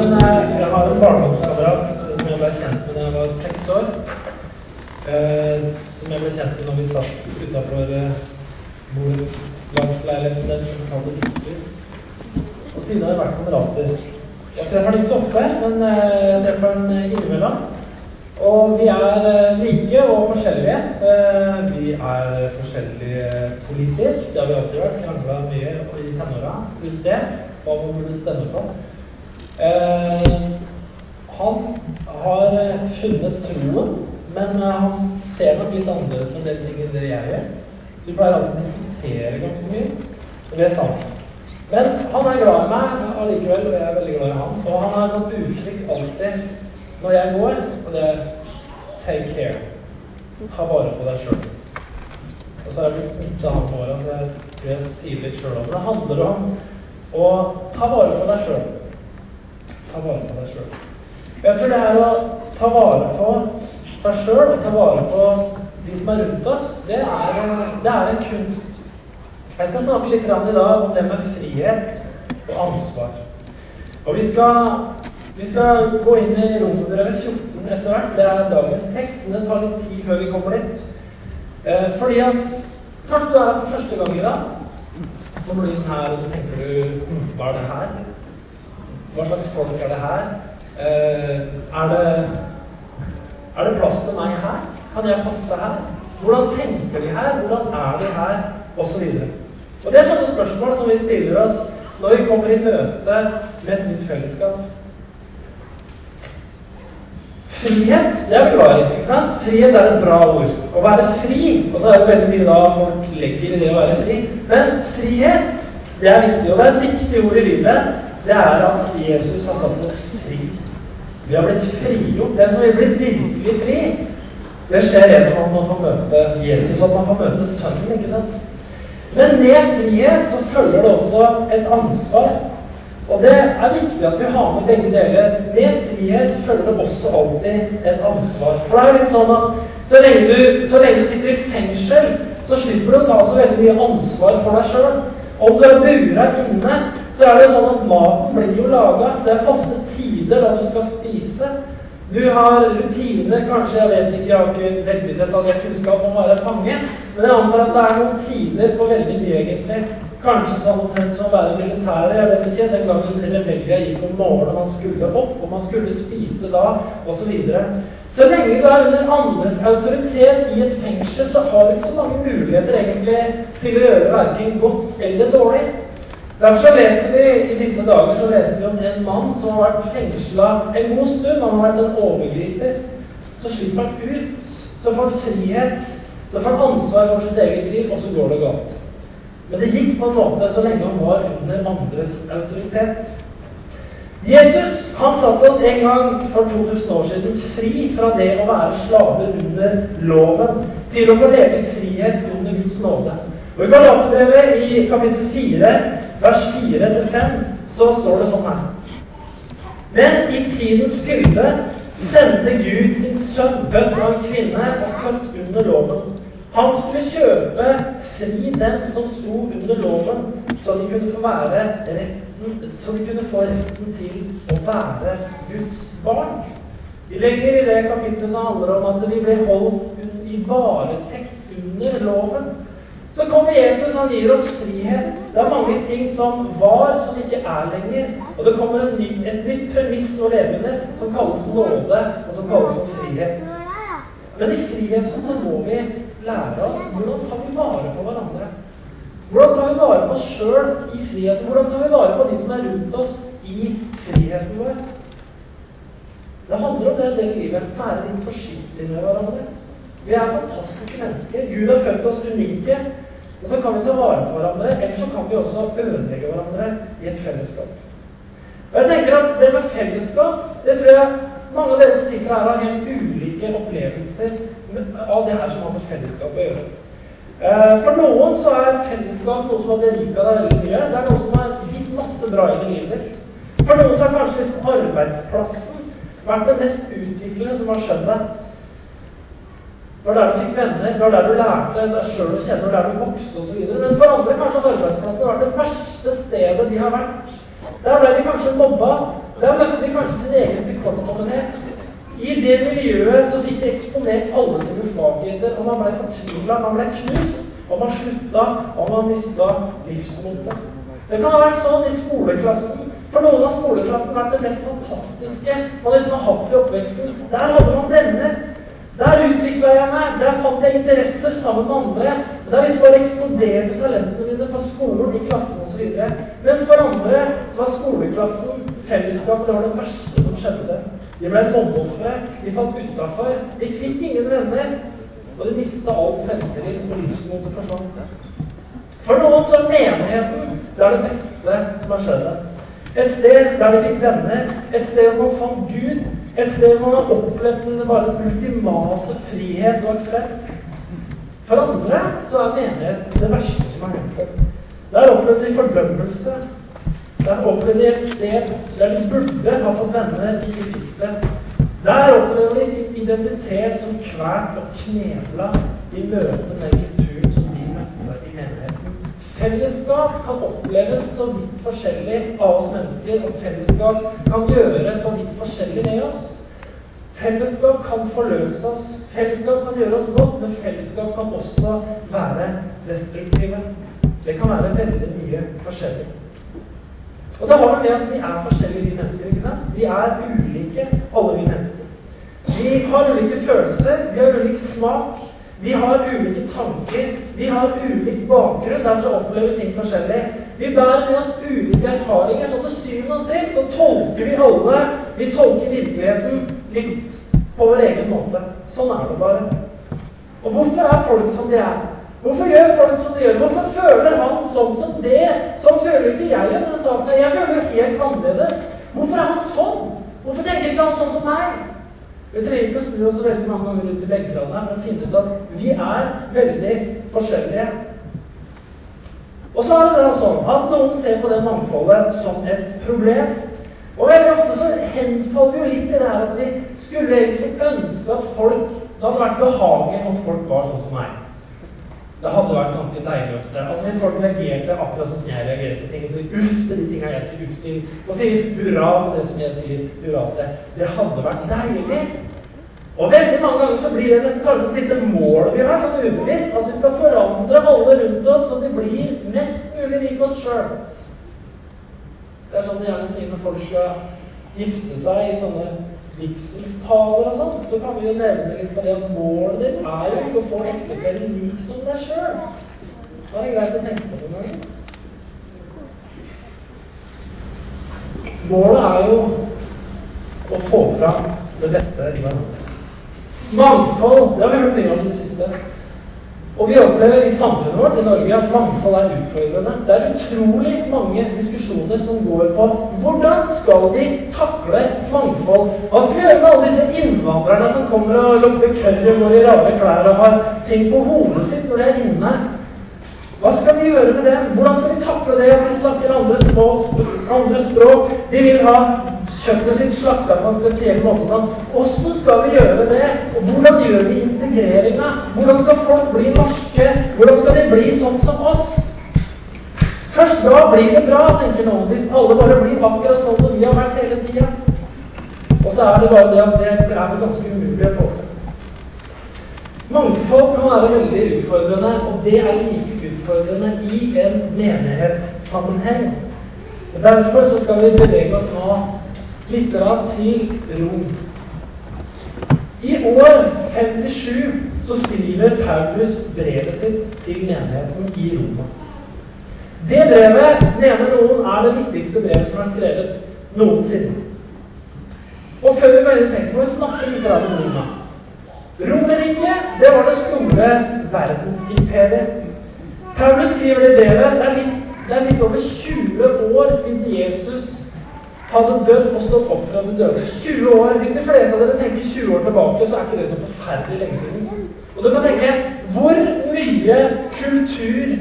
har en, eh, jeg har en barndomskamerat som jeg ble kjent med da jeg var seks år. Eh, som jeg ble kjent med når vi satt utafor eh, borettslagsleiligheten deres som kalte Viktor. Og siden har vi vært kamerater. Jeg treffer ikke så ofte, men det treffer eh, innimellom. Og vi er like og forskjellige. Vi er forskjellige politisk. Det har vi alltid vært. Krangla mye i tenåra rundt det. Hva man burde stemme på. Eh, Han har eh, funnet troen, men eh, han ser nok litt annerledes enn det ting enn jeg gjør. Så vi pleier alltid å diskutere ganske mye. Det er sant. Men han er glad i meg allikevel, og jeg er veldig glad i han. Og han har et sånt uttrykk alltid når jeg går, og det er 'take care'. Ta vare på deg sjøl. Og så har jeg blitt smittet av han åra, så jeg tror jeg sier litt sjøl om. Det handler om å ta vare på deg sjøl. Ta vare på deg sjøl. Jeg tror det er å ta vare på seg sjøl ta vare på de som er rundt oss, det er, det er en kunst. Jeg skal snakke litt i dag om det med frihet og ansvar. Og vi skal, vi skal gå inn i Romerbrevet 14 etter hvert. Det er dagens tekst, men det tar litt tid før vi kommer dit. Eh, fordi at kanskje du er her for første gang i dag. Så kommer du inn her, og så tenker du hm, Hva er det her? Hva slags folk er det her? Eh, er det er det plass til meg her? Kan jeg passe her? Hvordan tenker de her? Hvordan er de her? Og så videre. Og Det er sånne spørsmål som vi stiller oss når vi kommer i møte med et nytt fellesskap. Frihet, det er vi glad i. ikke sant? Frihet er et bra ord. Å være fri Og så er det veldig mye da folk legger i det å være fri. Men frihet, det er viktig. Og det er et viktig ord i Bibelen. Det er at Jesus har satt oss fri. Vi har blitt frigjort. Den som vil bli virkelig fri, det skjer gjennom at man får møte Jesus, at man får møte Sønnen. ikke sant? Men med frihet så følger det også et ansvar. Og det er viktig at vi har med begge deler. Med frihet følger det også alltid et ansvar. For det er litt sånn at så lenge du, så lenge du sitter i fengsel, så slipper du å ta så veldig mye ansvar for deg sjøl. Om du er bura inne, så er det sånn at maten blir jo laga. Det er faste tider da du skal spise. Du har rutiner, kanskje, jeg vet ikke, jeg har ikke veldig detaljert kunnskap om å være fange, men jeg antar at det er noen tider på veldig mye, egentlig. Kanskje sånn omtrent som å være militære, jeg vet ikke, den gangen rebellia gikk om morgenen, man skulle opp, og man skulle spise da, osv. Så, så lenge du er under andres autoritet i et fengsel, så har du ikke så mange muligheter egentlig til å gjøre verken godt eller dårlig. Derfor så leser vi i disse dager så leser vi om en mann som har vært fengsla en god stund. Han har vært en overgriper. Så slipper han ut. Så får han frihet. Så får han ansvar for sitt eget liv, og så går det galt. Men det gikk på en måte så lenge han var under andres autoritet. Jesus han satte oss en gang for 2000 år siden fri fra det å være slaver under loven, til å få leve i frihet under Guds nåde. Og I Galaterbrevet i kapittel 4, vers 4-5, så står det sånn her. Men i tidens fylde sendte Gud sin sønn, født av en kvinne og født under loven. Han skulle kjøpe fri dem som sto under loven, så de kunne få retten, så de kunne få retten til å være Guds barn. Vi legger i det kapittelet som handler om at vi ble holdt i varetekt under loven. Så kommer Jesus, han gir oss frihet. Det er mange ting som var, som ikke er lenger. Og det kommer ny, et nytt premiss å leve under, som kalles nåde, og som kalles for frihet. Men i friheten så må vi lære oss hvordan tar vi vare på hverandre. Hvordan tar vi vare på oss sjøl i friheten? Hvordan tar vi vare på de som er rundt oss i friheten vår? Det handler om det det livet. Være litt forsiktig med hverandre. Vi er fantastiske mennesker. Gud har født oss unike. Og så kan vi ta vare på hverandre, eller så kan vi også ødelegge hverandre i et fellesskap. Og jeg tenker at Det med fellesskap det tror jeg mange av dere som sitter her, har helt ulike opplevelser av det her som har med fellesskap å gjøre. Eh, for noen så er fellesskap noe som har berika deg veldig mye. Det er noe som har gitt masse bra i livet ditt. For noen så har kanskje liksom arbeidsplassen vært det mest utviklende som har skjedd deg. Det var der du fikk venner, det var der du lærte deg sjøl å kjenne, det var der du vokste osv. Mens for andre kanskje arbeidsplassen har vært det verste stedet de har vært. Der ble de kanskje mobba, der møtte de kanskje sin egen tilkortkommenhet. I det miljøet så fikk de eksponert alle sine svakheter, og man ble fortvila, man ble knust, og man slutta, og man mista livsmotet. Det kan ha vært sånn i skoleklassen. For noen av skoleklassen vært det mest fantastiske man liksom har hatt i oppveksten. Der hadde man venner. Der utvikla jeg meg. Der fant jeg interesse sammen med andre. Der liksom bare eksploderte talentene mine på skolen, i klassen osv. Mens for andre så var skoleklassen fellesskapet, det var det verste som skjedde. De ble mobbeofre. De falt utafor. De fikk ingen venner. Og de mista all selvtillit og livsmotet forsvant. For noen så er menigheten det er det beste som har skjedd. Et sted der de fikk venner, et sted hvor man fant Gud, et sted hvor man har opplevd bare den ultimate frihet og aksept. For andre så er menighet det verste som hendt dem. Der opplevde de fordømmelse. Der opplevde de et sted der de burde ha fått venner, ikke fikk det. Der opplever de sin identitet som kvært og knebla i møte med kulturen som de møtte i menigheten. Fellesskap kan oppleves så vidt forskjellig av oss mennesker, og fellesskap kan gjøre så vidt forskjellig med oss. Fellesskap kan forløse oss, fellesskap kan gjøre oss godt, men fellesskap kan også være destruktive. Det kan være veldig mye forskjellig. Og det har med at vi er forskjellige, vi mennesker. ikke sant? Vi er ulike, alle vi mennesker. Vi har ulike følelser, vi har ulik smak, vi har ulike tanker, vi har ulik bakgrunn, derfor opplever vi ting forskjellig. Vi bærer med oss ulike erfaringer, så til syvende og sist så tolker vi alle Vi tolker virkeligheten litt på vår egen måte. Sånn er det bare. Og hvorfor er folk som de er? Hvorfor gjør folk som de gjør? Hvorfor føler han sånn som det? Sånn føler ikke jeg i denne saken. Jeg føler helt annerledes. Hvorfor er han sånn? Hvorfor tenker ikke han sånn som meg? Vi trenger ikke å snu oss veldig mange ganger rundt i benkene for å finne ut at vi er veldig forskjellige. Og så er det da sånn at noen ser på det mangfoldet som et problem. Og veldig ofte så henfaller vi jo litt til det her at vi skulle egentlig ønske at folk Det hadde vært behagelig om folk var sånn som meg. Det hadde vært ganske deilig å ofte. Altså Hvis folk reagerte akkurat som jeg reagerer på ting, så uff til de tingene jeg sier uff til, og sier hurra til det som jeg sier hurra til, det hadde vært deilig. Og veldig mange ganger så blir det kanskje et lite mål vi har, sånn ubevisst, at vi skal forandre alle rundt oss så de blir mest mulig lik oss sjøl. Det er sånn de gjerne sier når folk skal gifte seg i sånne vigselstaler og sånn, så kan vi jo nevne litt på det at målet ditt er jo ikke å få ektefellen lik som deg sjøl. Da er det greit å tenke på det noen Målet er jo å få fram det beste i hverandre. Mangfold, det har vi hørt mye om i det siste. Og vi opplever i samfunnet vårt i Norge at mangfold er utfordrende. Det er utrolig mange diskusjoner som går på hvordan skal vi takle mangfold. Hva skal vi gjøre med alle disse innvandrerne som kommer og lukter curry går i rare klær og har ting på hodet sitt når de er inne? Hva skal vi gjøre med dem? Hvordan skal vi takle det at de snakker andre, små, andre språk? De vil ha kjøttet sitt slakta på en spesiell måte. sånn. Hvordan skal vi gjøre det? Og hvordan gjør vi integreringa? Hvordan skal folk bli norske? Hvordan skal de bli sånn som oss? Først da blir det bra, tenker noen. Hvis alle bare blir akkurat sånn som vi har vært hele tida. Og så er det bare det at det er vel ganske umulig å få til. Mangfold kan være veldig utfordrende, og det er like utfordrende i en menighetssammenheng. Derfor så skal vi bevege oss nå litt til Rom. I år 57 så skriver Paulus brevet sitt til menigheten i Roma. Det brevet mener noen er det viktigste brevet som er skrevet noensinne. Og før vi går inn i teksten, må vi snakke litt om Roma. Romerriket, det var det store verdensimperiet. Paulus skriver det brevet. Det er, litt, det er litt over 20 år siden Jesus hadde dødd og stått opp fra de døde. 20 år. Hvis de fleste av dere tenker 20 år tilbake, så er ikke det så forferdelig lenge siden. Og du kan tenke hvor mye kultur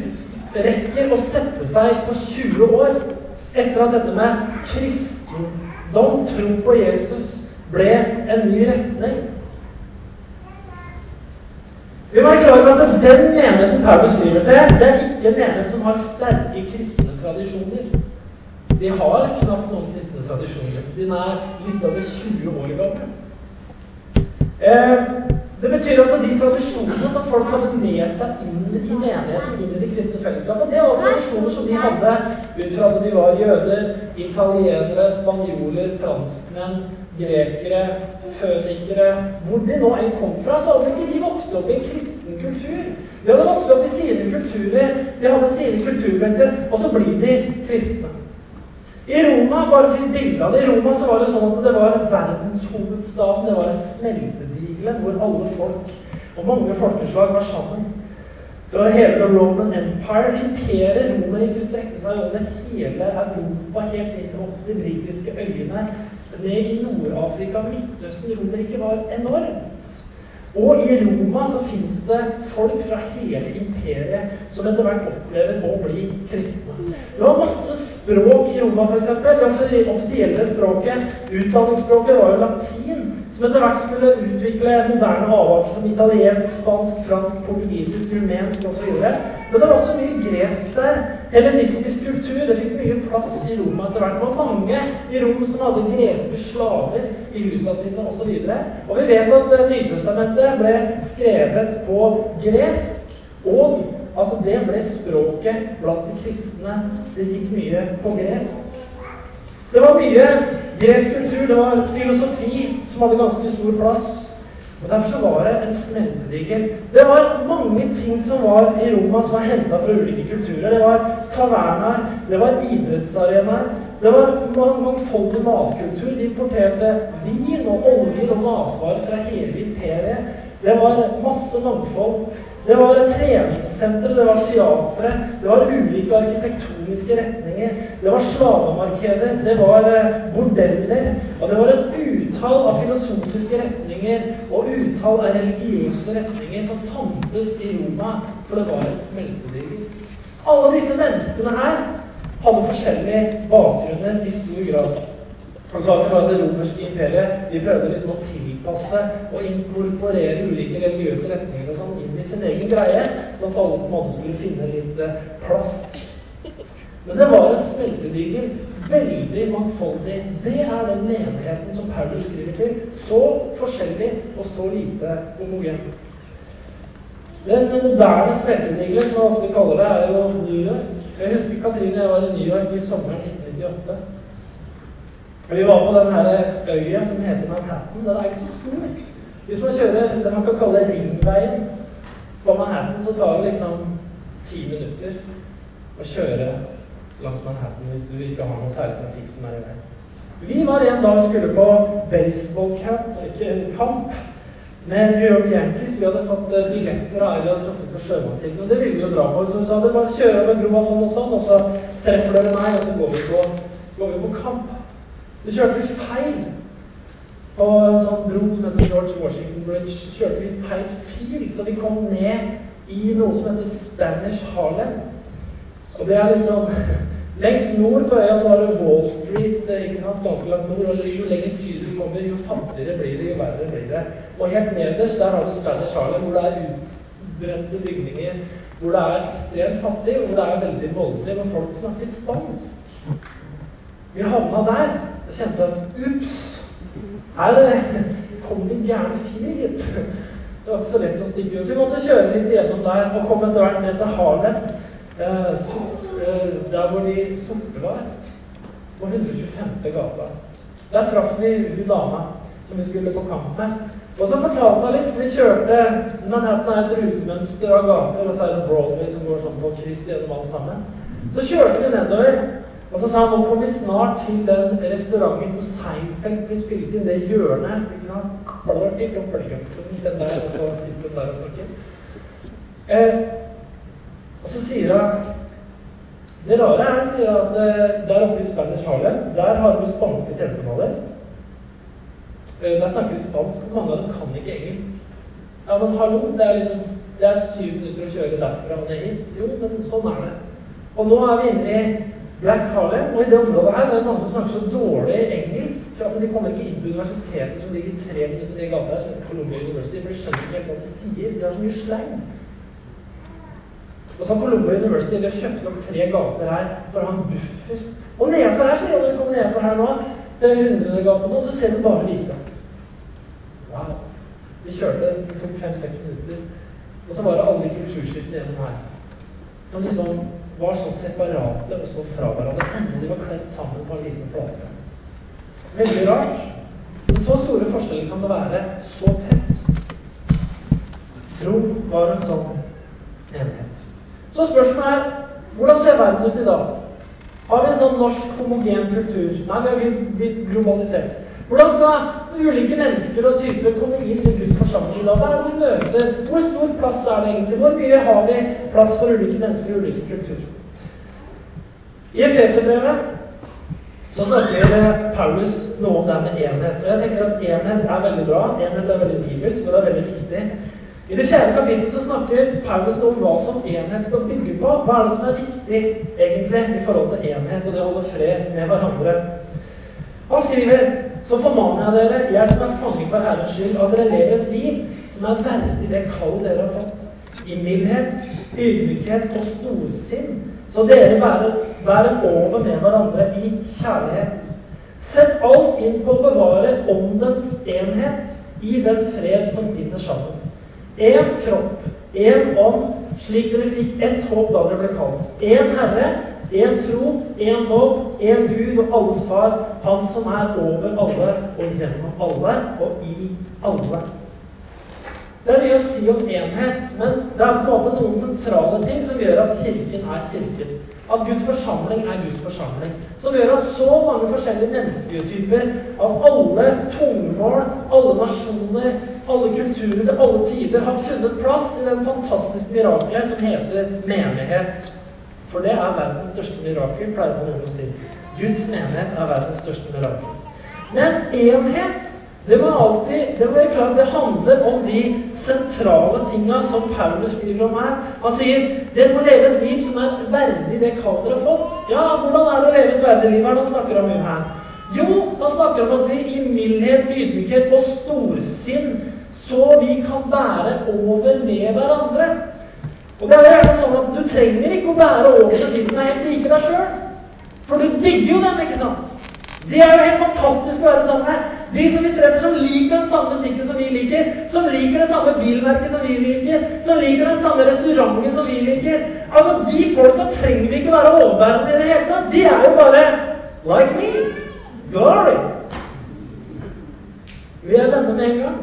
rekker å sette seg på 20 år etter at dette med kristendom, tro på Jesus, ble en ny retning. Vi må være klar over at den menigheten Paulus skriver til, det er ikke en menighet som har sterke kristne tradisjoner. de har knapt noen kristne tradisjoner. De er litt over 20 år gamle. Eh, det betyr at de tradisjonene som folk hadde med seg inn i menigheten, inn i det kristne fellesskapet, det var tradisjoner som de hadde ut fra at de var jøder, italienere, spanjoler, franskmenn, grekere, fønikere Hvor de nå enn kom fra, så hadde ikke de vokst opp i en kristen kultur. De hadde vokst opp i sine kulturer, de hadde sine kulturbelter, og så blir de kristne. I Roma bare for bilde av det, i Roma så var det sånn at det var verdenshovedstaden. Det var smeltedigelen hvor alle folk og mange folkeslag var sammen. Det var hele Roman Empire. Imperiet Romerriket strekte seg over hele Europa, helt inn opp de britiske øyene. Ned i Nord-Afrika, Midtøsten. Romerriket var enormt. Og i Roma så fins det folk fra hele imperiet som etter hvert opplever å bli kristne. Det var masse språk i Roma, f.eks. Det offisielle språket, utdanningsspråket, var jo latin. Som etter hvert skulle utvikle moderne havarter som italiensk, spansk, fransk, portugisisk, rumensk osv. Men det var også mye gresk der. Helenistisk kultur det fikk mye plass i Roma etter hvert. Det var mange i Rom som hadde greske slaver i husene sine osv. Og, så og vi vet at eh, Nytestamentet ble skrevet på gresk, og at det ble språket blant de kristne. Det gikk mye på gresk. Det var mye gresk kultur, det var filosofi som hadde ganske stor plass. Og Derfor så var det en smeltedigel. Det var mange ting som var i Roma som var henta fra ulike kulturer. Det var tavernaer, det var idrettsarenaer, det var mangfoldig matkultur. De importerte vin og oljer og matvarer fra hele imperiet. Det var masse mangfold. Det var treningssenter, det var teatre, det var ulike arkitektoniske retninger, det var slavemarkeder, det var eh, bordeller, og det var et utall av filosofiske retninger og utall av religiøse retninger som fantes i Roma, for det var et smeltedigel. Alle disse menneskene her hadde forskjellige bakgrunner i stor grad. Saken var at Det romerske imperiet de prøvde liksom å tilpasse og inkorporere ulike religiøse retninger og sånn inn i sin egen greie, sånn at alle på en måte skulle finne litt eh, plass. Men det var en smeltedigel, veldig mangfoldig. Det er den menigheten som Paulus skriver til. Så forskjellig og så lite homogen. Den moderne smeltedigelen, som man ofte kaller det, er jo New York. Jeg husker Katrine jeg var i New York i sommeren 1998. Vi var på den her øya som heter Manhattan. Den er ikke så stor. Hvis man kjører det man kan kalle ringveien på Manhattan, så tar det liksom ti minutter å kjøre langs Manhattan hvis du ikke har noe særlig trafikk som er i veien. Vi var en dag skulle på baseballkamp kamp med New York Yankees. Vi hadde fått eh, billetter av Eila truffet på sjømannssiden, og det ville vi jo dra på. Så hun sa det bare kjøre over broa sånn og sånn, og så treffer dere meg, og så går vi på, går vi på kamp. Vi kjørte vi feil på en sånn bro som heter George Washington Bridge. Så kjørte vi feil fil, så vi kom ned i noe som heter Spanish Harlem. Og det er liksom Lengst nord på øya så har du Wall Street, eh, ikke sant, ganske langt nord. Og jo lenger syd du kommer, jo fattigere blir det, jo verre blir det. Og helt nederst der har du Spanish Harlem, hvor det er utbrente bygninger, hvor det er ekstremt fattig, og hvor det er veldig voldelig, og folk snakker spansk. Vi havna der. Jeg kjente at ups, her kom det en gæren fyr, gitt. Det var ikke så lett å stikke ut. Så vi måtte kjøre litt gjennom der og kom etter hvert ned til Harlem, eh, eh, der hvor de sorte var. På 125. gata. Der traff vi hun dama som vi skulle på kamp med. Og så fortalte hun litt, for vi kjørte Manhattan er et rutemønster av gater, og så er det Broadway som går sånn på kryss gjennom alt sammen. Så kjørte vi nedover. Og så sa han nå kommer vi snart til den restauranten på Seinfeld vi spilte inn, det hjørnet. ikke sant? Den der, og så sitter den der og snakker. Eh, og så sier hun Det rare er sier at der oppe i Spanish Harlem, der har vi spanske TV-kanaler. Eh, der snakker de spansk, og mange av dem kan ikke engelsk. Ja, men hallo, det er liksom det er syv minutter å kjøre derfra og ned hit. Jo, men sånn er det. Og nå er vi inne i Black Harlem. Og i det området her så er det mange som snakker så dårlig engelsk at de kommer ikke inn på universitetet som ligger tre minutter i gata her, som Columbia University, for de skjønner ikke hva de sier. De har så mye slang. Og så har Columbia University de har kjøpt opp tre gater her for å ha en buffer. Og nedenfor her, ser du, når du kommer nedenfor her nå, det er 100 gater sånn, så ser du bare hvite. Wow. Vi kjørte, det tok fem-seks minutter. Og så var det alle kulturskiftene gjennom her. Som liksom var så separate og så fra hverandre. De var kledd sammen på en liten flate. Veldig rart. Men så store forskjeller kan det være så tett. Tro var en sånn enhet. Så spørsmålet er hvordan ser verden ut i dag? Har vi en sånn norsk homogen kultur? Nei, vi har blitt globalisert. Hvordan skal ulike mennesker og typer komme inn i Guds forsamling i dag? Hva er det de møter? Hvor stor plass er det egentlig? Hvor mye har vi plass for ulike mennesker og ulike kulturer? I Efeserbrevet så snakker Paulus noe om det med enhet. Og jeg tenker at enhet er veldig bra. Enhet er veldig bibelsk, og det er veldig viktig. I det fjerde kapittelet så snakker Paulus om hva som enhet skal bygge på. Hva er det som er viktig egentlig i forhold til enhet og det å holde fred med hverandre? Han skriver så formaner jeg dere, jeg som er fange for Herrens skyld, at dere lever et liv som er verdig det kallet dere har fått. I mildhet, ydmykhet og storsinn. Så dere bærer, bærer over med hverandre i kjærlighet. Sett alt inn på å bevare åndens enhet i den fred som binder sammen. Én kropp, én ånd, slik dere fikk ett håp da dere ble kalt. Én Herre, én tro, én lov, én Gud og alles Far, Han som er over alle og gjennom alle og i alle. Det er mye å si om enhet, men det er på en måte noen sentrale ting som gjør at Kirken er Kirken. At Guds forsamling er Guds forsamling. Som gjør at så mange forskjellige mennesketyper av alle tungemål, alle nasjoner, alle kulturer til alle tider har funnet plass i den fantastiske miraklet som heter menighet. For det er verdens største mirakel, pleier man å si. Guds menighet er verdens største mirakel. Men enhet det må alltid det må klart, det handler om de sentrale tinga som Paulus skriver om her. Han sier dere må leve et liv som er verdig det kallet dere har fått. Ja, hvordan er det å leve et verdig liv? Hva er det han snakker om her? Jo, han snakker om at vi i mildhet, ydmykhet og storsinn så vi kan bære over med hverandre. Og det er gjerne sånn at Du trenger ikke å bære over til de som er helt like deg sjøl. For du digger jo dem, ikke sant? Det er jo helt fantastisk å være sammen med. De som vi treffer, som liker den samme musikken som vi liker, som liker det samme bilmerket som vi liker, som liker den samme restauranten som vi liker Altså, De folka trenger vi ikke være overbærende i det hele tatt. De er jo bare like me. Glory. Vi er venner med en gang.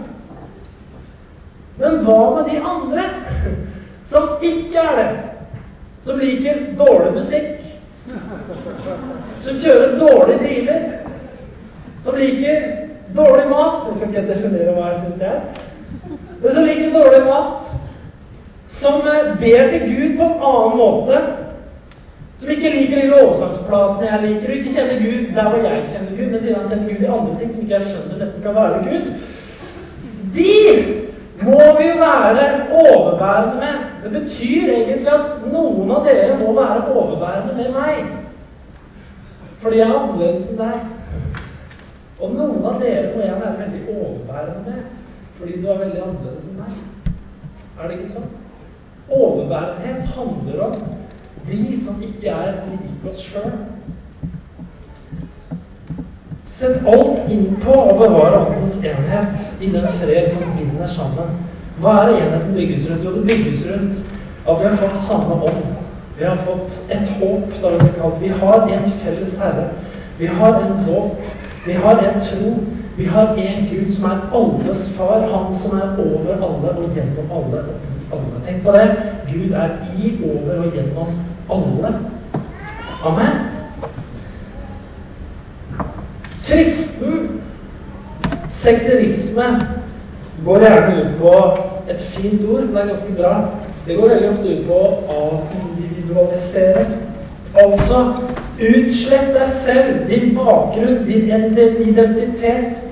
Men hva med de andre som ikke er det? Som liker dårlig musikk? Som kjører dårlige biler? Som liker dårlig mat? Jeg skal ikke definere hva jeg syns det er. Men som liker dårlig mat? Som eh, ber til Gud på en annen måte? Som ikke liker de lovsangsplatene jeg liker, og ikke kjenner Gud der hvor jeg kjenner Gud, men siden han kjenner Gud i andre ting som ikke jeg skjønner nesten kan være Gud. De må vi jo være overbærende med. Det betyr egentlig at noen av dere må være overbærende med meg. Fordi jeg er annerledes enn deg. Og noen av dere må jeg være veldig overbærende med, fordi du er veldig annerledes enn meg. Er det ikke sånn? Overbærenhet handler om de som ikke er like oss sjøl. Sett alt inn på å bevare åndens enhet i den fred som binder sammen. Hva er det enheten bygges rundt? Jo, det bygges rundt at vi har fått samme ånd. Vi har fått et håp, da vi blir kalt. Vi har en felles Herre. Vi har en dåp. Vi har en tro. Vi har en Gud som er alles far, han som er over alle og gjennom alle og i alle. Tenk på det. Gud er i, over og gjennom alle. Amen. Kristen sekterisme går gjerne ut på et fint ord, men det er ganske bra. Det går veldig ofte ut på å avindividualisere. Altså utslett deg selv, din bakgrunn, din identitet.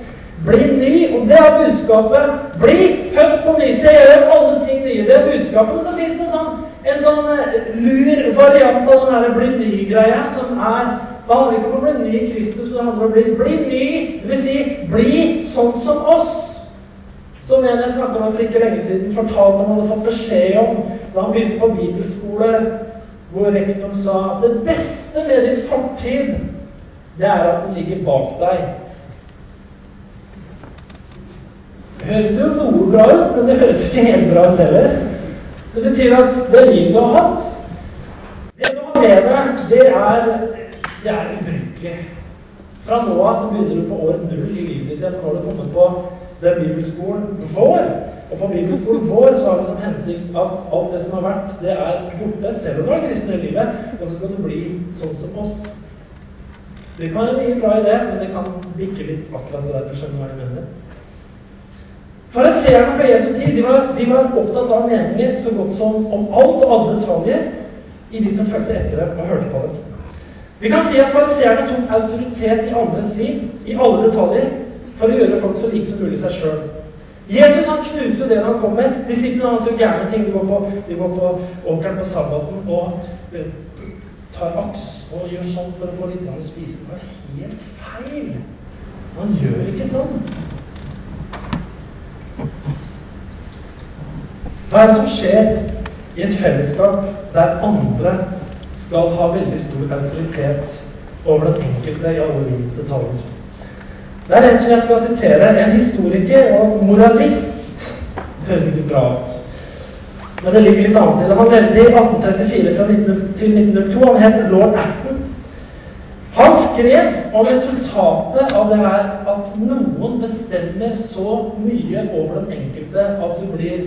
Bli ny. Og det er budskapet. Bli født på ny. så gjør alle ting nye. Det er budskapet. Så fins det sånn, en sånn eh, lur variant av den der bli ny-greia, som er det handler ikke om å bli ny i Kristus, men det handler om å bli, bli ny. Det vil si, bli sånn som oss. Som en jeg snakket med for ikke lenge siden, fortalte han hadde fått beskjed om da han begynte på bibelskole, hvor rektoren sa det beste med din fortid, det er at den ligger bak deg. Det høres jo noe bra ut, men det høres ikke helt bra ut heller. Det betyr at det livet du har hatt, det du har med deg, det er, er ubrukelig. Fra nå av så begynner du på år null i livet ditt. Nå har du kommet på den bibelskolen vår. Og på bibelskolen vår så har vi som hensikt at alt det som har vært, det er borte, selv om du er kristen i livet. Og så skal du bli sånn som oss. Det kan være mye bra i det, men det kan bikke litt akkurat det der. Du skjønner hva jeg mener. Fariseerne på Jesu tid de var, de var, opptatt av meninger så godt som om alt og alle detaljer i de som fulgte etter dem og hørte på dem. Vi kan si at fariseerne tok autoritet i andres liv, i alle detaljer, for å gjøre folk så like som mulig seg sjøl. Jesus han knuser det han kom med. Disiplene hans gjør gærne ting. De går på, de på åkeren på sabbaten og uh, tar aks og gjør sånn for å få litt å spise. Det var helt feil. Man gjør ikke sånn. Hva er det som skjer i et fellesskap der andre skal ha veldig stor autoritet over den enkelte i alle livets detaljer? Det er en som jeg skal sitere, en historiker og moralist. Det høres ikke bra ut. Men det ligger litt annet i det. Han levde i 1834 fra 19, til 1902. Han het lord Acton. Han skrev om resultatet av det her at noen bestemmer så mye over den enkelte at du blir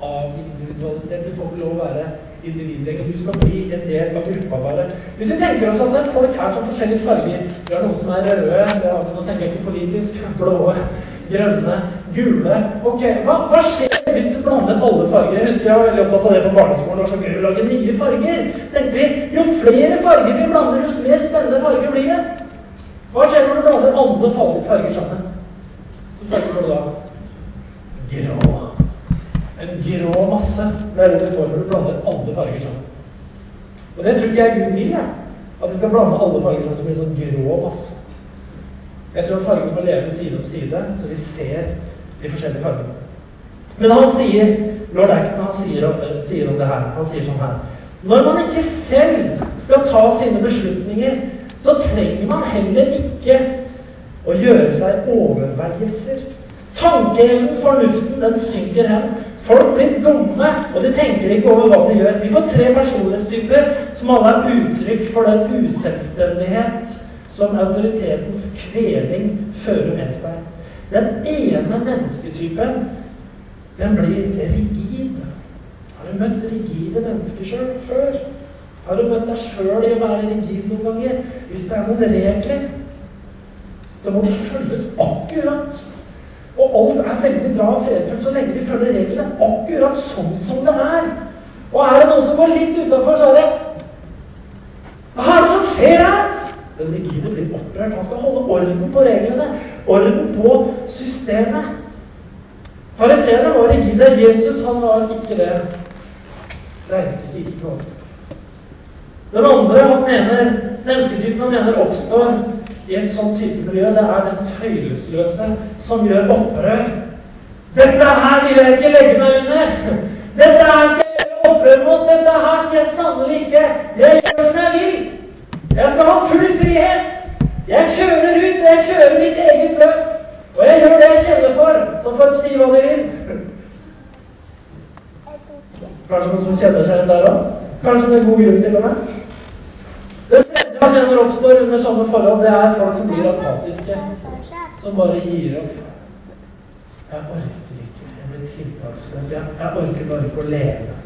avindividualisert. Du får ikke lov å være individ. Du skal bli en del av gruppa bare. Hvis vi tenker oss at folk er fra forskjellige farger Vi har noen som er røde, nå tenker jeg ikke politisk, blå, grønne, gule Ok, hva, hva, skjer hvis du blander alle farger? Jeg husker jeg var veldig opptatt av det på barneskolen. Det var så gøy å lage nye farger. tenkte vi, Jo flere farger vi blander, jo mer spennende farger blir det. Hva skjer når du blander alle farger sammen? Så tenker du da grå. En grå masse. Er det får når du blander alle farger sammen. Og det tror ikke jeg Gud vil. Jeg. At vi skal blande alle farger sammen til blir sånn grå masse. Jeg tror fargene må leve side om side, så vi ser de forskjellige fargene. Men han sier, lord Acton han sier om, sier om det her. Han sier sånn her Når man ikke selv skal ta sine beslutninger, så trenger man heller ikke å gjøre seg overveielser. Tankeevnen, fornuften, den synker hen. Folk blir dumme, og de tenker ikke over hva de gjør. Vi får tre personlighetstyper som alle er uttrykk for den uselvstendighet som autoritetens kveling fører med seg. Den ene mennesketypen, den blir rigid. Har du møtt rigide mennesker sjøl før? Har du møtt deg sjøl i å være rigid noen ganger? Hvis det er noen regler, så må de følges akkurat og alt er veldig bra og fredfullt så lenge vi følger reglene akkurat sånn som det er. Og er det noen som går litt utafor, så er det Hva er det som skjer her? Den rigide blir opprørt. Han skal holde orden på reglene, orden på systemet. Fariseerne var rigide. Jesus han var ikke det. Reiste ikke noe. Den andre han mener, mennesketypen han mener oppstår i en sånn type miljø, det er den tøylesløse som gjør opprør. Dette her vil jeg ikke legge meg under. Dette her skal jeg gjøre opprør mot. Dette her skal jeg sannelig ikke. Jeg gjør som jeg vil. Jeg skal ha full frihet. Jeg kjører ut, og jeg kjører mitt eget løp. Og jeg gjør det jeg kjenner for. Så får de si hva de vil. Kanskje noen som kjenner seg igjen der òg? Kanskje med god grunn til med? Det tredje han mener oppstår under sånne forhold, det er folk som blir apatiske. Som bare gir opp. Jeg orker ikke. Jeg blir tiltaksløs. Jeg, jeg orker bare ikke å leve.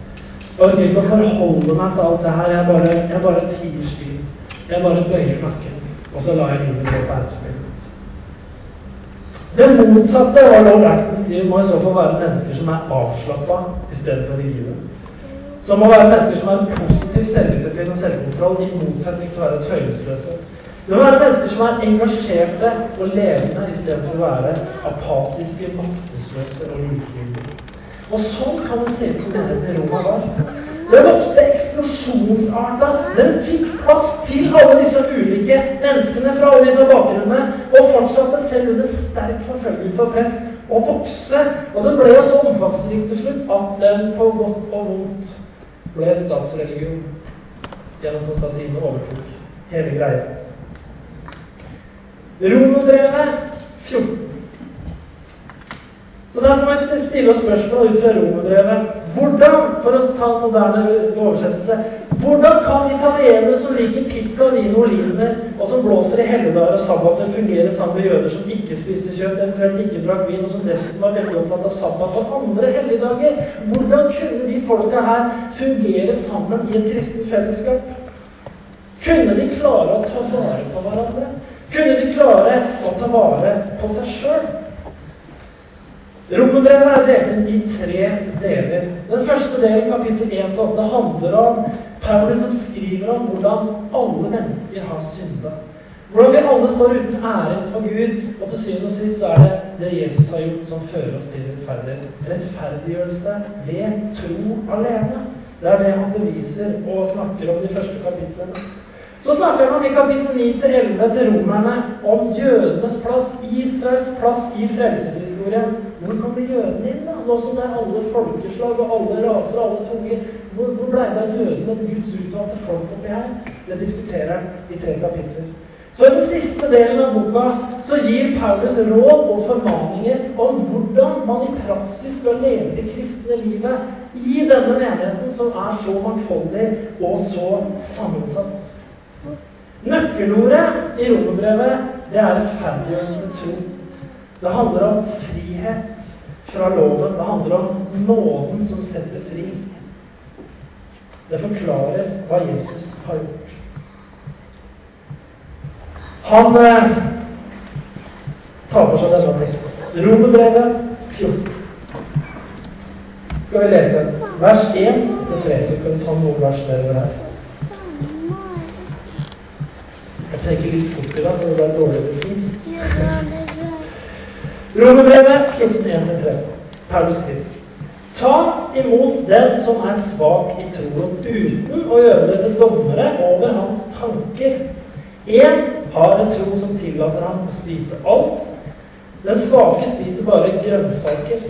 Jeg orker ikke å forholde meg til alt det her. Jeg bare, jeg bare tier still. Jeg bare bøyer nakken. Og så lar jeg livet gå på autopilot. Det motsatte av Lord Acton skriver, må i så fall være mennesker som er avslappa istedenfor rigide. Som må være mennesker som har en positiv selvdisiplin og selvkontroll, i motsetning til å være tøylesløse. Det må være mennesker som er engasjerte og levende istedenfor å være apatiske, maktesløse og likegyldige. Og sånn kan det se ut som menigheten i Roma var. Den vokste eksplosjonsarta. Den fikk plass til alle disse ulike menneskene fra alle disse bakgrunnene, og fortsatte selv under sterk forfølgelse og press å vokse. Og den ble jo så omfangsrik til slutt at den på godt og vondt ble statsreligion gjennom Konstantine overtok hele greia. Romerbrevet 14. Så derfor må vi stille oss spørsmål ut fra romerbrevet. Hvordan, for å ta en moderne oversettelse Hvordan kan italienere som liker pizza, vin og olivner, og som blåser i helligdager og sabbater, fungere sammen med jøder som ikke spiste kjøtt, eventuelt ikke drakk vin, og som dessuten var veldig opptatt av sabbat og andre helligdager? Hvordan kunne de folka her fungere sammen i et kristent fellesskap? Kunne de klare å ta vare på hverandre? Kunne de klare å ta vare på seg sjøl? Romerbrevet er delt i tre deler. Den første delen, kapittel 1-8, handler om Paulus som skriver om hvordan alle mennesker har synda. Hvordan vi alle står uten ære for Gud, og til syvende og sist så er det det Jesus har gjort, som fører oss til rettferdighet. Rettferdiggjørelse ved tro alene. Det er det han beviser og snakker om de første kapitlene. Så snakker han i kapittel 9-11 til romerne om jødenes plass, Israels plass i frelseshistorien. Hvor kommer jødene inn, da? Nå som det er alle folkeslag og alle raser og alle tunger. Hvor, hvor ble det av jødene, et Guds utvalgte folk oppi her? Det diskuterer han i tre kapitler. Så i den siste delen av boka så gir Paulus råd og formaninger om hvordan man i praksis skal leve det kristne livet i denne menigheten som er så mangfoldig og så sammensatt. Nøkkelordet i romerbrevet, det er rettferdiggjørelse ved tro. Det handler om frihet fra loven. Det handler om nåden som setter fri. Det forklarer hva Jesus har gjort. Han eh, tar for seg denne teksten. Romerbrevet 14. Skal vi lese vers 1 til 3, så skal vi ta noen vers nedover her. Jeg tenker litt fort i dag, for det er dårlig med tid. Romerbrevet 14.1-3. Paulus skriver Ta imot den som er svak i troen, uten å gjøre det til dommere over hans tanker. Én har en tro som tillater ham å spise alt. Den svake spiser bare grønnsaker.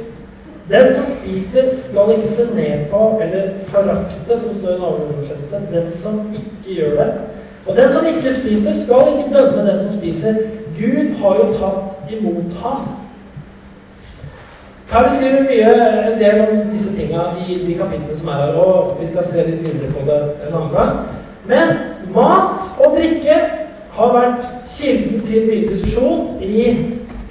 Den som spiser, skal ikke se ned på eller forakte, som står i en annen den som ikke gjør det. Og den som ikke spiser, skal ikke dømme den som spiser. Gud har jo tatt imot ham. Her beskriver mye en del om disse tinga i de kapitlene som er her, og vi skal se litt videre på det en annen gang. Men mat og drikke har vært kilden til mye diskusjon i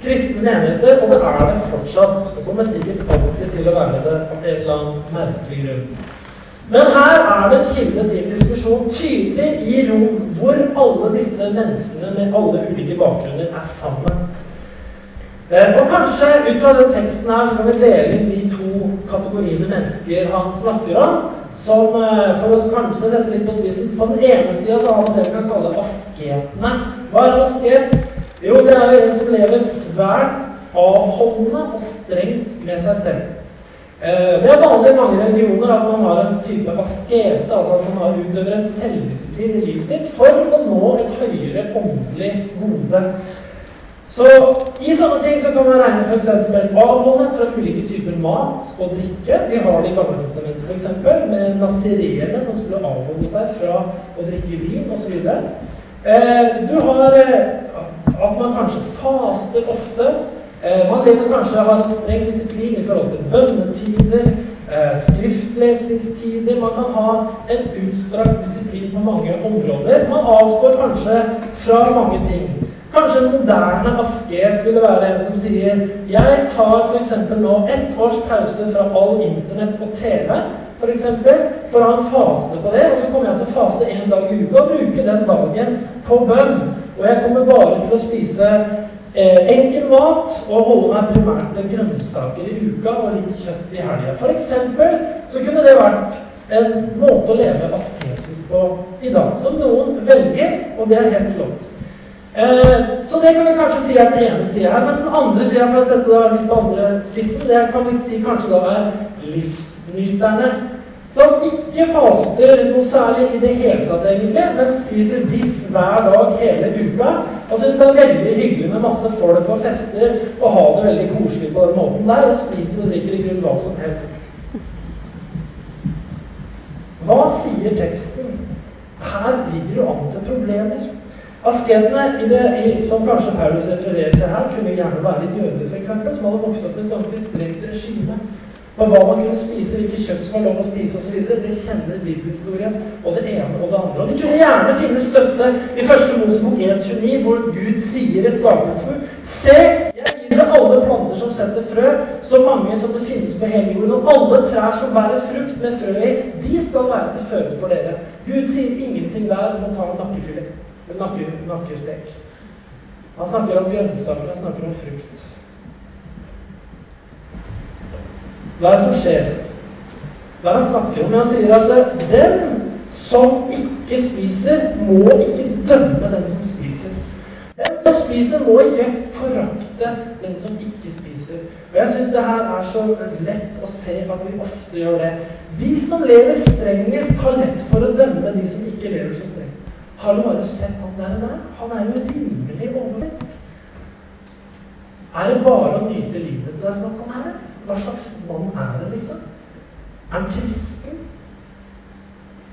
kristne menigheter, og det er det fortsatt. Det kommer sikkert alltid til å være det av en eller annen merkelig grunn. Men her er det kilde til diskusjon tydelig i rom hvor alle disse menneskene med alle ulike bakgrunner er sammen. Eh, og kanskje ut fra den teksten her så kan vi dele inn de to kategoriene mennesker han snakker om. Som, eh, for å kanskje sette litt på spissen På den ene sida så har han det vi kan kalle asketene. Hva er en asket? Jo, det er en som lever svært avholdende og strengt med seg selv. Eh, det er vanlig i mange religioner at man har en type askese, altså at man har utøver en selvdisiplin i livet sitt for å nå et høyere åndelig gode. Så i sånne ting så kan man regne f.eks. avholdenhet fra ulike typer mat og drikke. Vi har det i Gamle Testamentet f.eks. med nastireene som skulle avholde seg fra å drikke vin osv. Eh, du har eh, at man kanskje faster ofte. Eh, man lever kanskje av en streng disiplin i forhold til bønnetider, eh, skriftlesningstider Man kan ha en utstrakt disiplin på mange områder. Man avstår kanskje fra mange ting. Kanskje en moderne asket ville være en som sier Jeg tar f.eks. nå ett års pause fra all Internett og TV for, eksempel, for å ha en fase på det. Og så kommer jeg til å faste én dag i uka og bruke den dagen på bønn. Og jeg kommer bare til å spise Eh, enkel mat og holde meg primært til grønnsaker i uka og litt kjøtt i helga. F.eks. så kunne det vært en måte å leve asketisk på i dag, som noen velger, og det er helt flott. Eh, så det kan vi kanskje si er den ene sida her. Mens den andre sida, for å sette det litt på andre spissen, det kan vi si kanskje da er livsnyterne. Som ikke faster noe særlig i det hele tatt, egentlig, men spiser biff hver dag hele uka. Og syns det er veldig hyggelig med masse folk og fester og ha det veldig koselig på den måten der. Og spiser og drikker i grunn hva som helst. Hva sier teksten? Her ligger jo an til problemer. Asketene, det, som kanskje Paulus refererer til her, kunne gjerne være jøder, f.eks., som hadde vokst opp i et ganske strengt regime. For hva man kunne spise, hvilket kjøtt som var lov å spise osv., det kjenner bibelhistorien og det ene og det andre. Og vi kunne gjerne finne støtte i første Mosebok 1.29, hvor Gud sier i skapelsen Se, jeg gir deg alle planter som setter frø, så mange som det finnes på hele jorden. Og alle trær som bærer frukt med frø i, de skal være til føde for dere. Gud sier ingenting der om å ta en nakkefilet. En nakke, nakkestek. Han snakker om grønnsaker, han snakker om frukt. Hva er det som skjer? Hva er det han snakker om? Han sier at den som ikke spiser, må ikke dømme den som spiser. Den som spiser, må ikke forakte den som ikke spiser. Og Jeg syns det her er så lett å se at vi ofte gjør det. De som lever strengest, har lett for å dømme de som ikke lever så strengt. Har du bare sett han der? der? Han er jo rimelig overvekt. Er det bare å nyte livet som det er snakk om her? Hva slags mann er det, liksom? Er han kristen?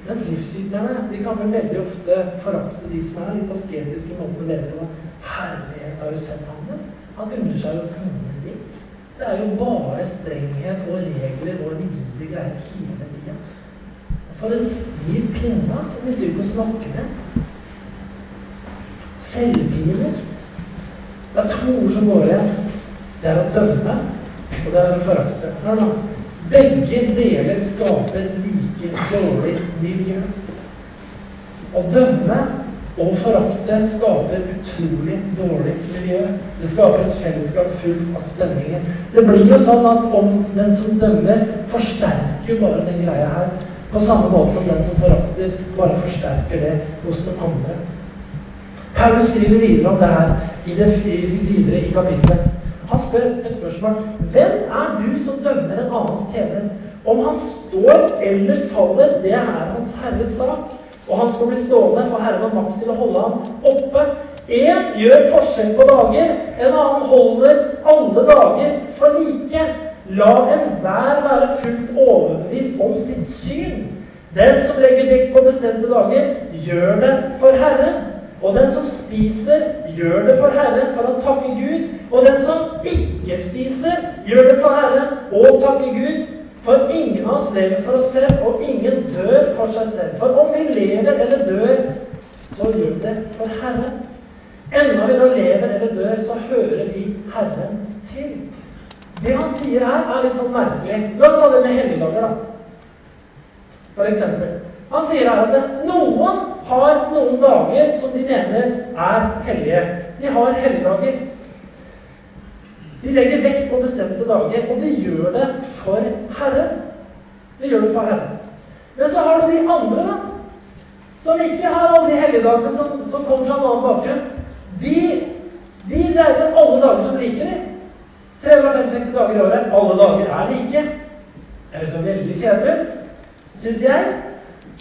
Mens livssyterne de kan vel veldig ofte forakte de som er litt asketiske måter å leve på. Herlighet, har du sett ham? Han unner seg jo ingenting. Det er jo bare strenghet og regler og rigide greier hele tida. For en stiv pinne som vi ikke å snakke med. Selvfiender. Det er to ord som går igjen. Det er å dømme, og det er å forakte. Hør. Begge deler skaper like dårlig miljø. Å dømme og forakte skaper utrolig dårlig miljø. Det skaper et fellesskap fullt av spenninger. Det blir jo sånn at om den som dømmer, forsterker jo bare den greia her. På samme måte som den som forakter, bare forsterker det hos den andre. Paulus skriver videre om det her i det, videre i kapittelet. Han spør et spørsmål. Hvem er du som dømmer en annens tjener? Om han står eller faller, det er hans herres sak. Og han skal bli stående, for Herren har makt til å holde ham oppe. En gjør forskjell på dager, en annen holder alle dager for like. La enhver være fullt overbevist om sitt syn. Den som legger vekt på bestemte dager, gjør det for Herren. Og den som spiser, gjør det for Herren for å takke Gud. Og den som ikke spiser, gjør det for Herren og takker Gud. For ingen av oss lever for oss selv, og ingen dør for seg selv. For om vi lever eller dør, så gjør det for Herren. Enda vi da lever eller dør, så hører vi Herren til. Det han sier her, er litt sånn merkelig. La oss ha det med helligdager, da. For eksempel. Han sier her at noen har noen dager som de mener er hellige. De har helligdager. De legger vekt på bestemte dager, og de gjør det for Herren. De gjør det for Herren. Men så har du de andre, da, som ikke har alle de helligdagene som, som kommer fra en annen bakgrunn. De, de regner alle dager som like, de. 365 dager i året. Alle dager er like. Det høres veldig kjedelig ut, syns jeg.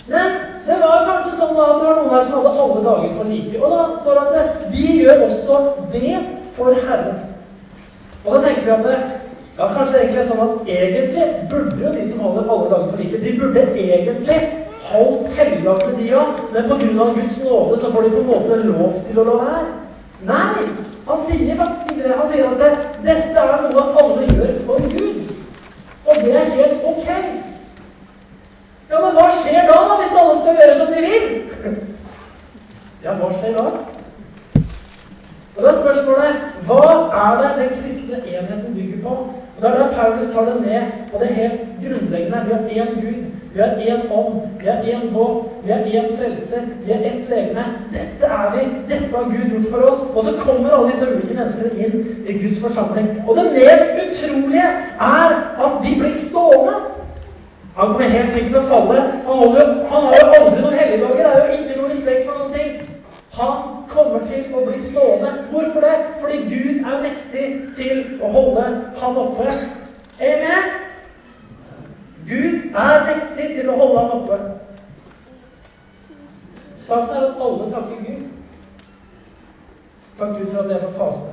Men det var kanskje sånn da at det var noen her som hadde alle dager for like. Og da står det at vi gjør også det for Herren. Og da tenker vi at ja, kanskje det egentlig er sånn at egentlig burde jo de som holder alle dager for like, de burde egentlig holdt helligdagene, de òg, men pga. Guds nåde så får de på en måte lov til å la være. Nei! Han sier faktisk det. Han sier at det, dette er noe alle gjør for Gud. Og det er helt ok. Ja, men hva skjer da, da, hvis alle skal gjøre som de vil? Ja, hva skjer da? Og da er spørsmålet hva er det den kristne enheten bygger på? Og Det er der Paulus tar det ned på det helt grunnleggende. Vi har én Gud, vi har én ånd, vi har én håp, vi har én frelse, vi har ett legeme. Dette er vi. Dette har Gud gjort for oss. Og så kommer alle disse ulike menneskene inn i Guds forsamling. Og det mest utrolige er at de blir stående. Han kommer helt sikkert til å falle. Han, han har jo aldri noen helligdager. Det er jo ikke noe respekt for noen ting. Han kommer til å bli stående. Hvorfor det? Fordi Gud er mektig til å holde ham oppe. Amen? Gud er mektig til å holde ham oppe. Saken er at alle takker Gud. Takk Gud for at jeg får faste.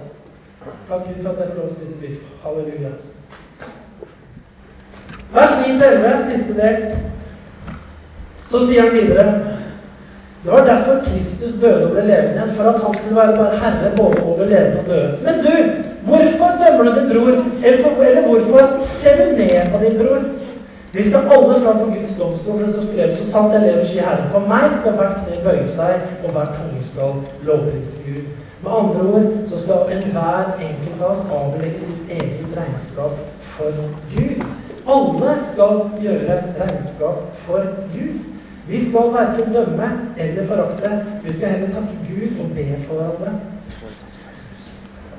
Takk Gud for at jeg får lov til å spise biff. Halleluja. Vers 9-11, siste del. Så sier han videre det var derfor Kristus døde og ble levende igjen, for at han skulle være herre både over levende og døde. Men du, hvorfor dømmer du din bror? Eller, eller hvorfor ser du ned på din bror? Vi skal alle fram på Guds domstol, for det som skrev så sant jeg lever, sier Herren. For meg skal hvert kne bøye seg, og hver tunge skal lovprise Gud. Med andre ord så skal enhver enkelt av oss avlegge sitt eget regnskap for Gud. Alle skal gjøre regnskap for Gud. Vi skal verken dømme eller forakte. Vi skal heller takke Gud og be for hverandre.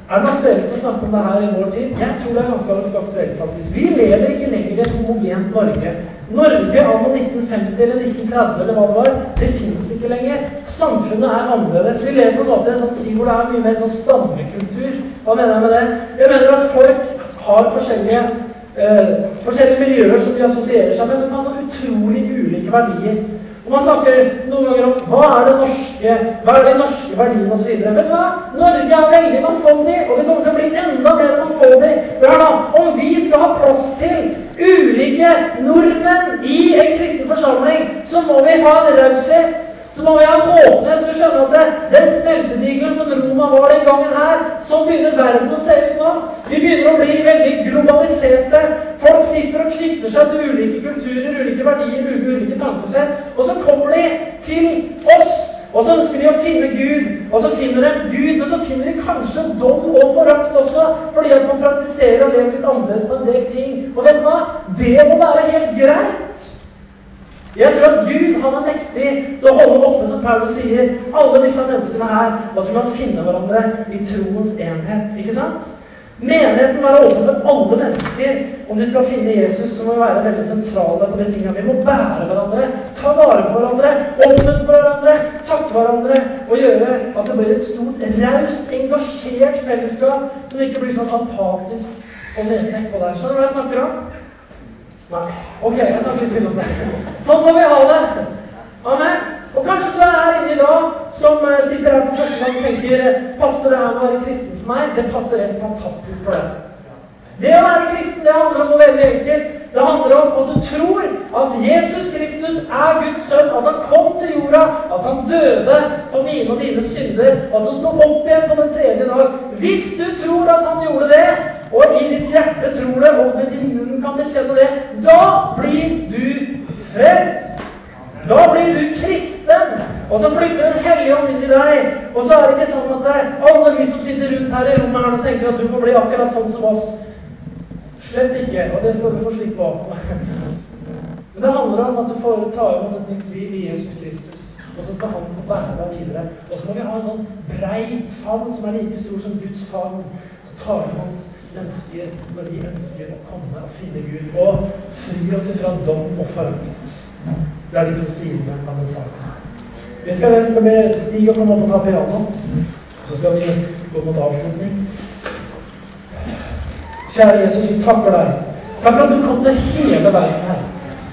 Er det aktuelt å snakke om det her i vår tid? Jeg tror det er ganske aktuelt, faktisk. Vi lever ikke lenger i et homogent Norge. Norge anno 1950 eller 1930 eller hva det var, det finnes ikke lenger. Samfunnet er annerledes. Vi lever på en måte i en sånn tid hvor det er mye mer sånn stammekultur. Hva mener jeg med det? Jeg mener at folk har forskjellige, eh, forskjellige miljøer som de assosierer seg med, som kan ha utrolig ulike verdier. Og Man snakker noen ganger om hva er det norske, hva er de norske verdiene osv. Vet du hva? Norge er veldig mangfoldig, og det kommer til å bli enda mer mangfoldig. Hør da, Om vi skal ha plass til ulike nordmenn i en kristen forsamling, så må vi ha en raushet så må vi ha en åpenhet så vi skjønner at den smeltedigelen som Roma var den gangen her, så begynner verden å se ut nå. Vi begynner å bli veldig globaliserte. Folk sitter og knytter seg til ulike kulturer, ulike verdier, ulike tankesett. Og så kommer de til oss, og så ønsker de å finne Gud. Og så finner de Gud, men så finner de kanskje dom og forakt også, fordi at man praktiserer og lever litt annerledes på en del ting. Og vet du hva? Det må være helt greit. Jeg tror at Gud han er mektig til å holde oppe, som Paulus sier, alle disse menneskene her, så kan man finne hverandre i troens enhet. Ikke sant? Menigheten må være åpen for alle mennesker. Om de skal finne Jesus, så må vi være veldig sentrale på de tingene. Vi må bære hverandre, ta vare på hverandre, oppmuntre hverandre, takke hverandre og gjøre at det blir et stort, raust, engasjert fellesskap som ikke blir sånn apatisk og nedpå der. Skjønner du hva jeg snakker om? Nei. Ok, jeg snakker litt om det. Sånn må vi ha det. Amen. Og kanskje du er her inne i dag som eh, sitter her for første gang og tenker passer det her med å være kristen for meg? Det passer helt fantastisk for deg. Det å være kristen det handler om noe veldig enkelt. Det handler om at du tror at Jesus Kristus er Guds sønn, at han kom til jorda, at han døde for mine og dine synder, at han sto opp igjen på den tredje dag. Hvis du tror at han gjorde det, og i ditt hjerte tror det, og med bekjenne det, da blir du frelst. Da blir du kristen. Og så flytter Den hellige ånd inn i deg. Og så er det ikke sånn at alle vi som sitter rundt her i rommet, her, tenker at du får bli akkurat sånn som oss. Slett ikke. Og det skal du få slippe av. Men det handler om at du får ta imot et nytt liv i Jesus Kristus. Og så skal han få bære deg videre. Og så må vi ha en sånn brei favn som er like stor som Guds favn. Så tar vi imot mennesker når de ønsker å komme og finne Gud og fri oss fra dom og forakt. Det er de to sidene av den saken. Vi skal, skal med Stig og komme opp og ta piano. Så skal vi gå mot avslutning. Kjære Jesus, vi takker deg. Takk at du kom til hele verden her.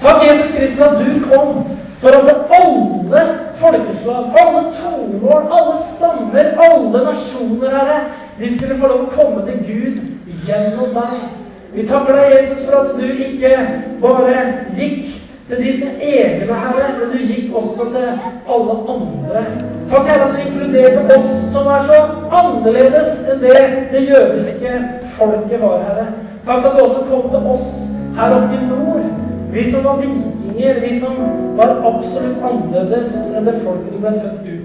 Takk, Jesus Kristus, at du kom for at alle folkeslag, alle tonemål, alle stammer, alle nasjoner, Herre, de skulle få lov å komme til Gud gjennom deg. Vi takker deg, Jesus, for at du ikke bare gikk til dine egne, Herre, men du gikk også til alle andre. Takk, Herre, at du inkluderte oss som er så annerledes enn det det jødiske folket var, Herre. Takk at du også kom til oss her oppe i nord. Vi som var vikinger, vi som var absolutt annerledes enn det folket du ble født ut.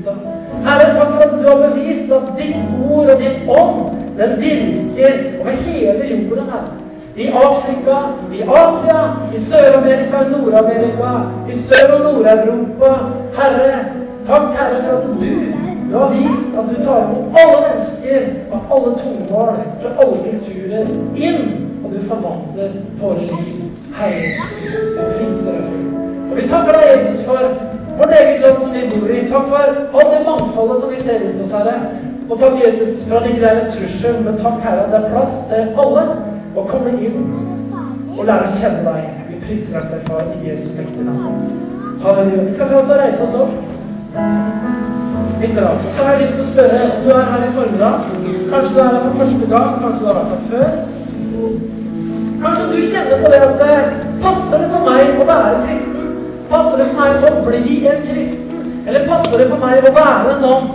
Herre, takk for at du har bevist at ditt ord og din ånd den virker over hele jorden her. I Afrika, i Asia, i Sør-Amerika, i Nord-Amerika, i Sør- og Nord-Europa. Herre, takk, Herre, for at du, du har vist at du tar imot alle mennesker av alle tungemål, fra alle kulturer, inn, og du forvandler våre liv. Herre du vi priser deg. Og vi takker deg, Jesus, for vårt eget land som vi bor i. Takk for alt det mangfoldet som vi ser rundt oss, Herre. Og takk, Jesus, for at det ikke er en trussel, men takk, Herre, det er plass til alle å komme inn og lære å kjenne deg. Vi priser deg, Far, i Jesu mektige navn. Halleluja. Vi skal ta oss og reise oss opp. Litt rart. Så har jeg lyst til å spørre om du er her i formiddag. Kanskje du er her for første gang, kanskje du har vært her før. Kanskje du kjenner på det at det passer for meg å være kristen. Passer det for meg å bli en kristen? Eller passer det for meg å være en sånn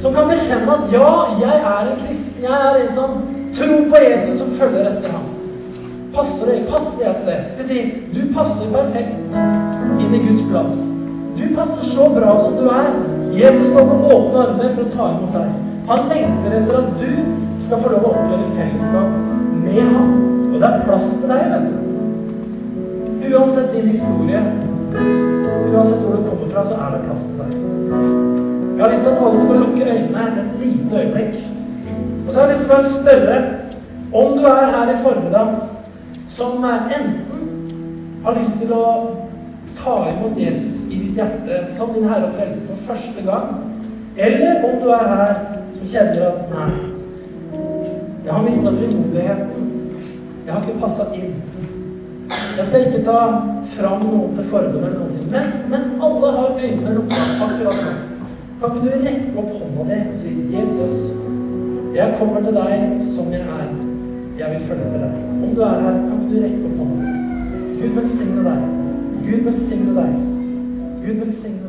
som kan bekjenne at ja, jeg er en kristen, jeg er en som tror på Jesus som følger etter ham? Passer det? Passer jeg til det? Skal si, du passer perfekt inn i Guds plan. Du passer så bra som du er. Jesus står få åpne armer for å ta imot deg. Han lengter etter at du skal få lov å oppleve fellesskap med ham. Og det er plass til deg, vet du. Uansett din historie, uansett hvor du kommer fra, så er det plass til deg. Jeg har lyst til at alle skal lukke øynene et lite øyeblikk. Og så har jeg lyst til å spørre om du er her i formiddag som enten har lyst til å ta imot Jesus i ditt hjerte som din Herre og Frelser for første gang, eller om du er her som kjenner at nei, jeg har mista frimodigheten. Jeg har ikke passa inn. Jeg skal ikke ta fram noen til forbund eller noen ting. Men men alle har øynene lukka akkurat nå, kan ikke du rekke opp hånda di og si 'Jesus, jeg kommer til deg som jeg er. Jeg vil følge etter deg'. Om du er her, kan ikke du rekke opp hånda. Gud velsigne deg. Gud velsigne deg.